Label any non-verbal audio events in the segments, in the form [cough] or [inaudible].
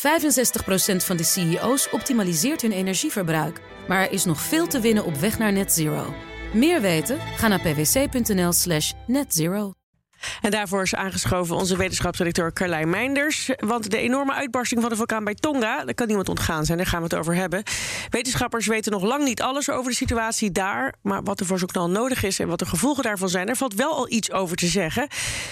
65% van de CEO's optimaliseert hun energieverbruik. Maar er is nog veel te winnen op weg naar net zero. Meer weten? Ga naar pwc.nl slash netzero. En daarvoor is aangeschoven onze wetenschapsdirecteur Carlijn Meinders. Want de enorme uitbarsting van de vulkaan bij Tonga, daar kan niemand ontgaan zijn, daar gaan we het over hebben. Wetenschappers weten nog lang niet alles over de situatie daar. Maar wat er voor zo'n knal nodig is en wat de gevolgen daarvan zijn, er valt wel al iets over te zeggen.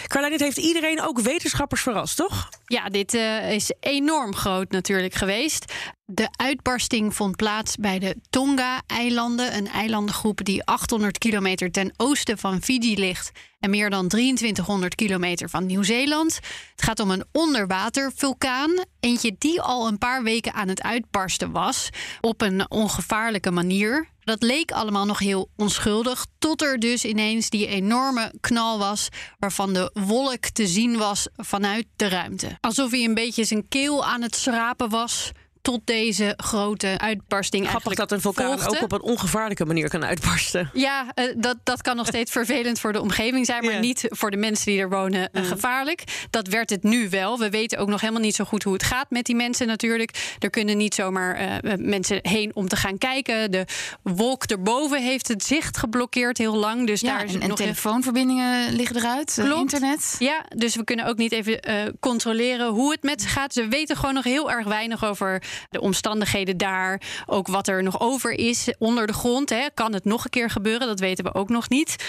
Carlijn, dit heeft iedereen, ook wetenschappers, verrast, toch? Ja, dit uh, is enorm groot natuurlijk geweest. De uitbarsting vond plaats bij de Tonga-eilanden, een eilandengroep die 800 kilometer ten oosten van Fiji ligt en meer dan 2300 kilometer van Nieuw-Zeeland. Het gaat om een onderwatervulkaan, eentje die al een paar weken aan het uitbarsten was op een ongevaarlijke manier. Dat leek allemaal nog heel onschuldig, tot er dus ineens die enorme knal was, waarvan de wolk te zien was vanuit de ruimte. Alsof hij een beetje zijn keel aan het schrapen was tot deze grote uitbarsting. Grappig dat een vulkaan ook op een ongevaarlijke manier kan uitbarsten. Ja, uh, dat, dat kan nog steeds vervelend voor de omgeving zijn, maar niet voor de mensen die er wonen uh, gevaarlijk. Dat werd het nu wel. We weten ook nog helemaal niet zo goed hoe het gaat met die mensen natuurlijk. Er kunnen niet zomaar uh, mensen heen om te gaan kijken. De wolk erboven heeft het zicht geblokkeerd heel lang. Dus ja, daar is en, en nog telefoonverbindingen liggen eruit, Klopt. internet. Ja, dus we kunnen ook niet even controleren hoe het met ze gaat. Ze weten gewoon nog heel erg weinig over de omstandigheden daar, ook wat er nog over is onder de grond. Hè. Kan het nog een keer gebeuren? Dat weten we ook nog niet.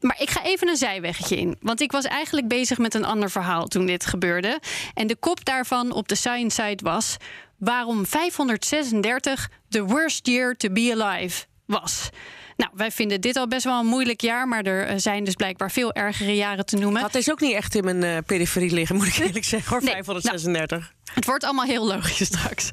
Maar ik ga even een zijweggetje in. Want ik was eigenlijk bezig met een ander verhaal toen dit gebeurde. En de kop daarvan op de Science site was waarom 536 the worst year to be alive was. Nou, wij vinden dit al best wel een moeilijk jaar, maar er zijn dus blijkbaar veel ergere jaren te noemen. Dat is ook niet echt in mijn uh, periferie liggen, moet ik [laughs] eerlijk zeggen, hoor, Nee, 536. nou, het wordt allemaal heel logisch straks.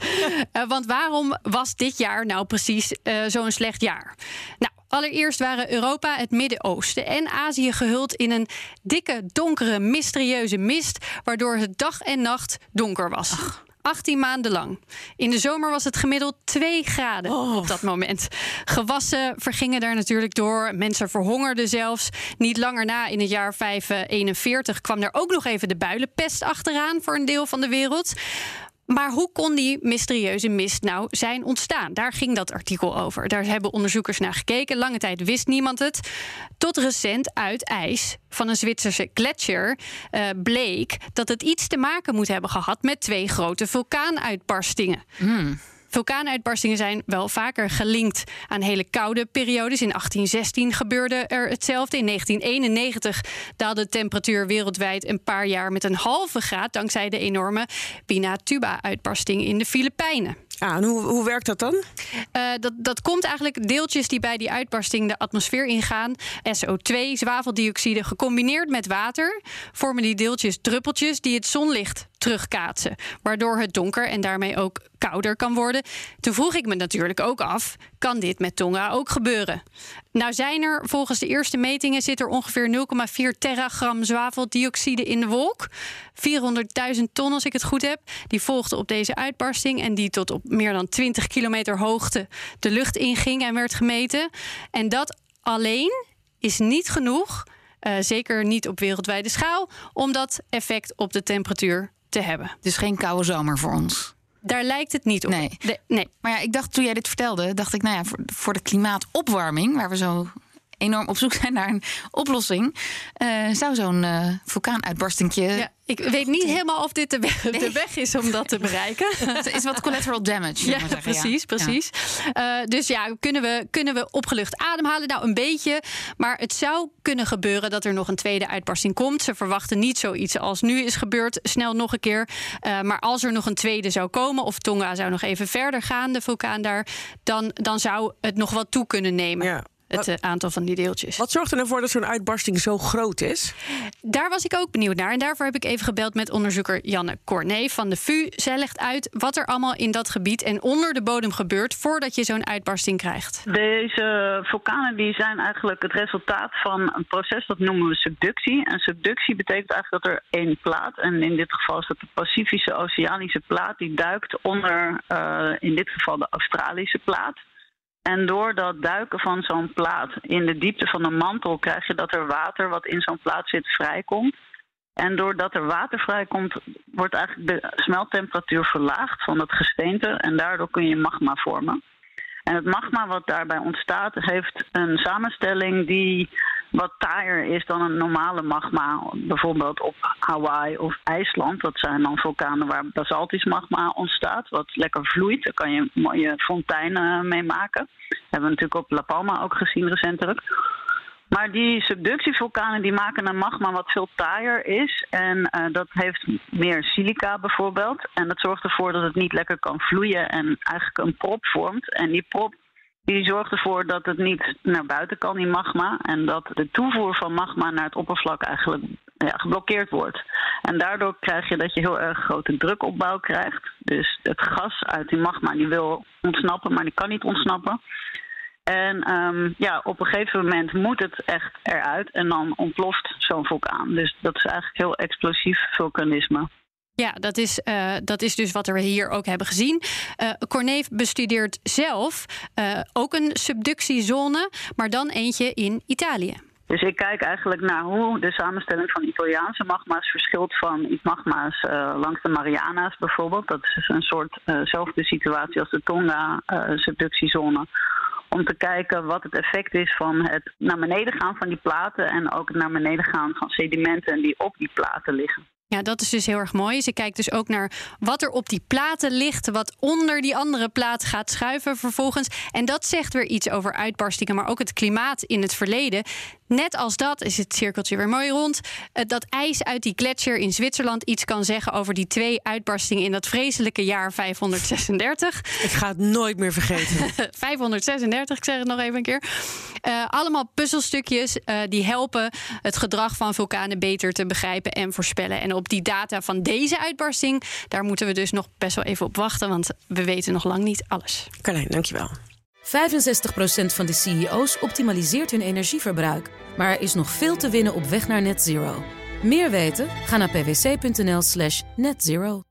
uh, [laughs] want waarom was dit jaar nou precies uh, zo'n slecht jaar? Nou, Allereerst waren Europa, het Midden-Oosten en Azië gehuld in een dikke, donkere, mysterieuze mist, waardoor het dag en nacht donker was. Ach. 18 maanden lang. In de zomer was het gemiddeld 2 graden oh. op dat moment. Gewassen vergingen daar natuurlijk door. Mensen verhongerden zelfs. Niet langer na, in het jaar 541, kwam er ook nog even de builenpest achteraan voor een deel van de wereld. Maar hoe kon die mysterieuze mist nou zijn ontstaan? Daar ging dat artikel over. Daar hebben onderzoekers naar gekeken. Lange tijd wist niemand het. Tot recent uit ijs van een Zwitserse gletsjer uh, bleek dat het iets te maken moet hebben gehad met twee grote vulkaanuitbarstingen. Mm. Vulkaanuitbarstingen zijn wel vaker gelinkt aan hele koude periodes. In 1816 gebeurde er hetzelfde. In 1991 daalde de temperatuur wereldwijd een paar jaar met een halve graad dankzij de enorme Pinatuba-uitbarsting in de Filipijnen. Ah, en hoe, hoe werkt dat dan? Uh, dat, dat komt eigenlijk deeltjes die bij die uitbarsting de atmosfeer ingaan. SO2, zwaveldioxide, gecombineerd met water, vormen die deeltjes druppeltjes die het zonlicht terugkaatsen. Waardoor het donker en daarmee ook kouder kan worden. Toen vroeg ik me natuurlijk ook af: kan dit met Tonga ook gebeuren? Nou zijn er volgens de eerste metingen zit er ongeveer 0,4 teragram zwaveldioxide in de wolk. 400.000 ton als ik het goed heb. Die volgden op deze uitbarsting en die tot op meer dan 20 kilometer hoogte de lucht inging en werd gemeten. En dat alleen is niet genoeg. Uh, zeker niet op wereldwijde schaal, om dat effect op de temperatuur te hebben. Dus geen koude zomer voor ons. Daar lijkt het niet op. Nee. De, nee. Maar ja, ik dacht toen jij dit vertelde, dacht ik, nou ja, voor, voor de klimaatopwarming, waar we zo enorm op zoek zijn naar een oplossing, uh, zou zo'n uh, vulkaanuitbarstingje. Ja. Ik weet niet helemaal of dit de weg, Nee. de weg is om dat te [laughs] bereiken. Het is wat collateral damage. Ja, zeggen, precies, precies. Uh, dus ja, kunnen we, kunnen we opgelucht ademhalen? Nou, een beetje. Maar het zou kunnen gebeuren dat er nog een tweede uitbarsting komt. Ze verwachten niet zoiets als nu is gebeurd, snel nog een keer. Uh, maar als er nog een tweede zou komen, of Tonga zou nog even verder gaan, de vulkaan daar, dan, dan zou het nog wat toe kunnen nemen. Ja. Het uh, aantal van die deeltjes. Wat zorgt er ervoor dat zo'n uitbarsting zo groot is? Daar was ik ook benieuwd naar. En daarvoor heb ik even gebeld met onderzoeker Janne Corné van de VU. Zij legt uit wat er allemaal in dat gebied en onder de bodem gebeurt voordat je zo'n uitbarsting krijgt. Deze vulkanen die zijn eigenlijk het resultaat van een proces dat noemen we subductie. En subductie betekent eigenlijk dat er één plaat, en in dit geval is dat de Pacifische Oceanische plaat, die duikt onder uh, in dit geval de Australische plaat. En door dat duiken van zo'n plaat in de diepte van de mantel krijg je dat er water wat in zo'n plaat zit vrijkomt. En doordat er water vrijkomt, wordt eigenlijk de smelttemperatuur verlaagd van het gesteente. En daardoor kun je magma vormen. En het magma wat daarbij ontstaat, heeft een samenstelling die wat taaier is dan een normale magma. Bijvoorbeeld op Hawaii of IJsland. Dat zijn dan vulkanen waar basaltisch magma ontstaat, wat lekker vloeit. Daar kan je mooie fonteinen mee maken. Dat hebben we natuurlijk op La Palma ook gezien recentelijk. Maar die subductievulkanen die maken een magma wat veel taaier is. En uh, dat heeft meer silica bijvoorbeeld. En dat zorgt ervoor dat het niet lekker kan vloeien en eigenlijk een prop vormt. En die prop die zorgt ervoor dat het niet naar buiten kan, die magma. En dat de toevoer van magma naar het oppervlak eigenlijk ja, geblokkeerd wordt. En daardoor krijg je dat je heel erg grote drukopbouw krijgt. Dus het gas uit die magma die wil ontsnappen, maar die kan niet ontsnappen. En um, ja, op een gegeven moment moet het echt eruit en dan ontploft zo'n vulkaan. Dus dat is eigenlijk heel explosief vulkanisme. Ja, dat is, uh, dat is dus wat we hier ook hebben gezien. Uh, bestudeert zelf uh, ook een subductiezone, maar dan eentje in Italië. Dus ik kijk eigenlijk naar hoe de samenstelling van Italiaanse magma's verschilt van magma's langs de Mariana's bijvoorbeeld. Dat is een soortzelfde situatie als de Tonga-subductiezone om te kijken wat het effect is van het naar beneden gaan van die platen en ook het naar beneden gaan van sedimenten die op die platen liggen. Ja, dat is dus heel erg mooi. Ze kijkt dus ook naar wat er op die platen ligt, wat onder die andere plaat gaat schuiven vervolgens. En dat zegt weer iets over uitbarstingen, maar ook het klimaat in het verleden. Net als dat is het cirkeltje weer mooi rond. Eh, dat ijs uit die gletsjer in Zwitserland iets kan zeggen over die twee uitbarstingen in dat vreselijke jaar 536. Ik ga het nooit meer vergeten. [laughs] 536, ik zeg het nog even een keer. Uh, allemaal puzzelstukjes uh, die helpen het gedrag van vulkanen beter te begrijpen en voorspellen. En op die data van deze uitbarsting, daar moeten we dus nog best wel even op wachten, want we weten nog lang niet alles. Carlijn, dankjewel. 65% van de CEO's optimaliseert hun energieverbruik. Maar er is nog veel te winnen op weg naar net zero. Meer weten? Ga naar pwc.nl/slash netzero.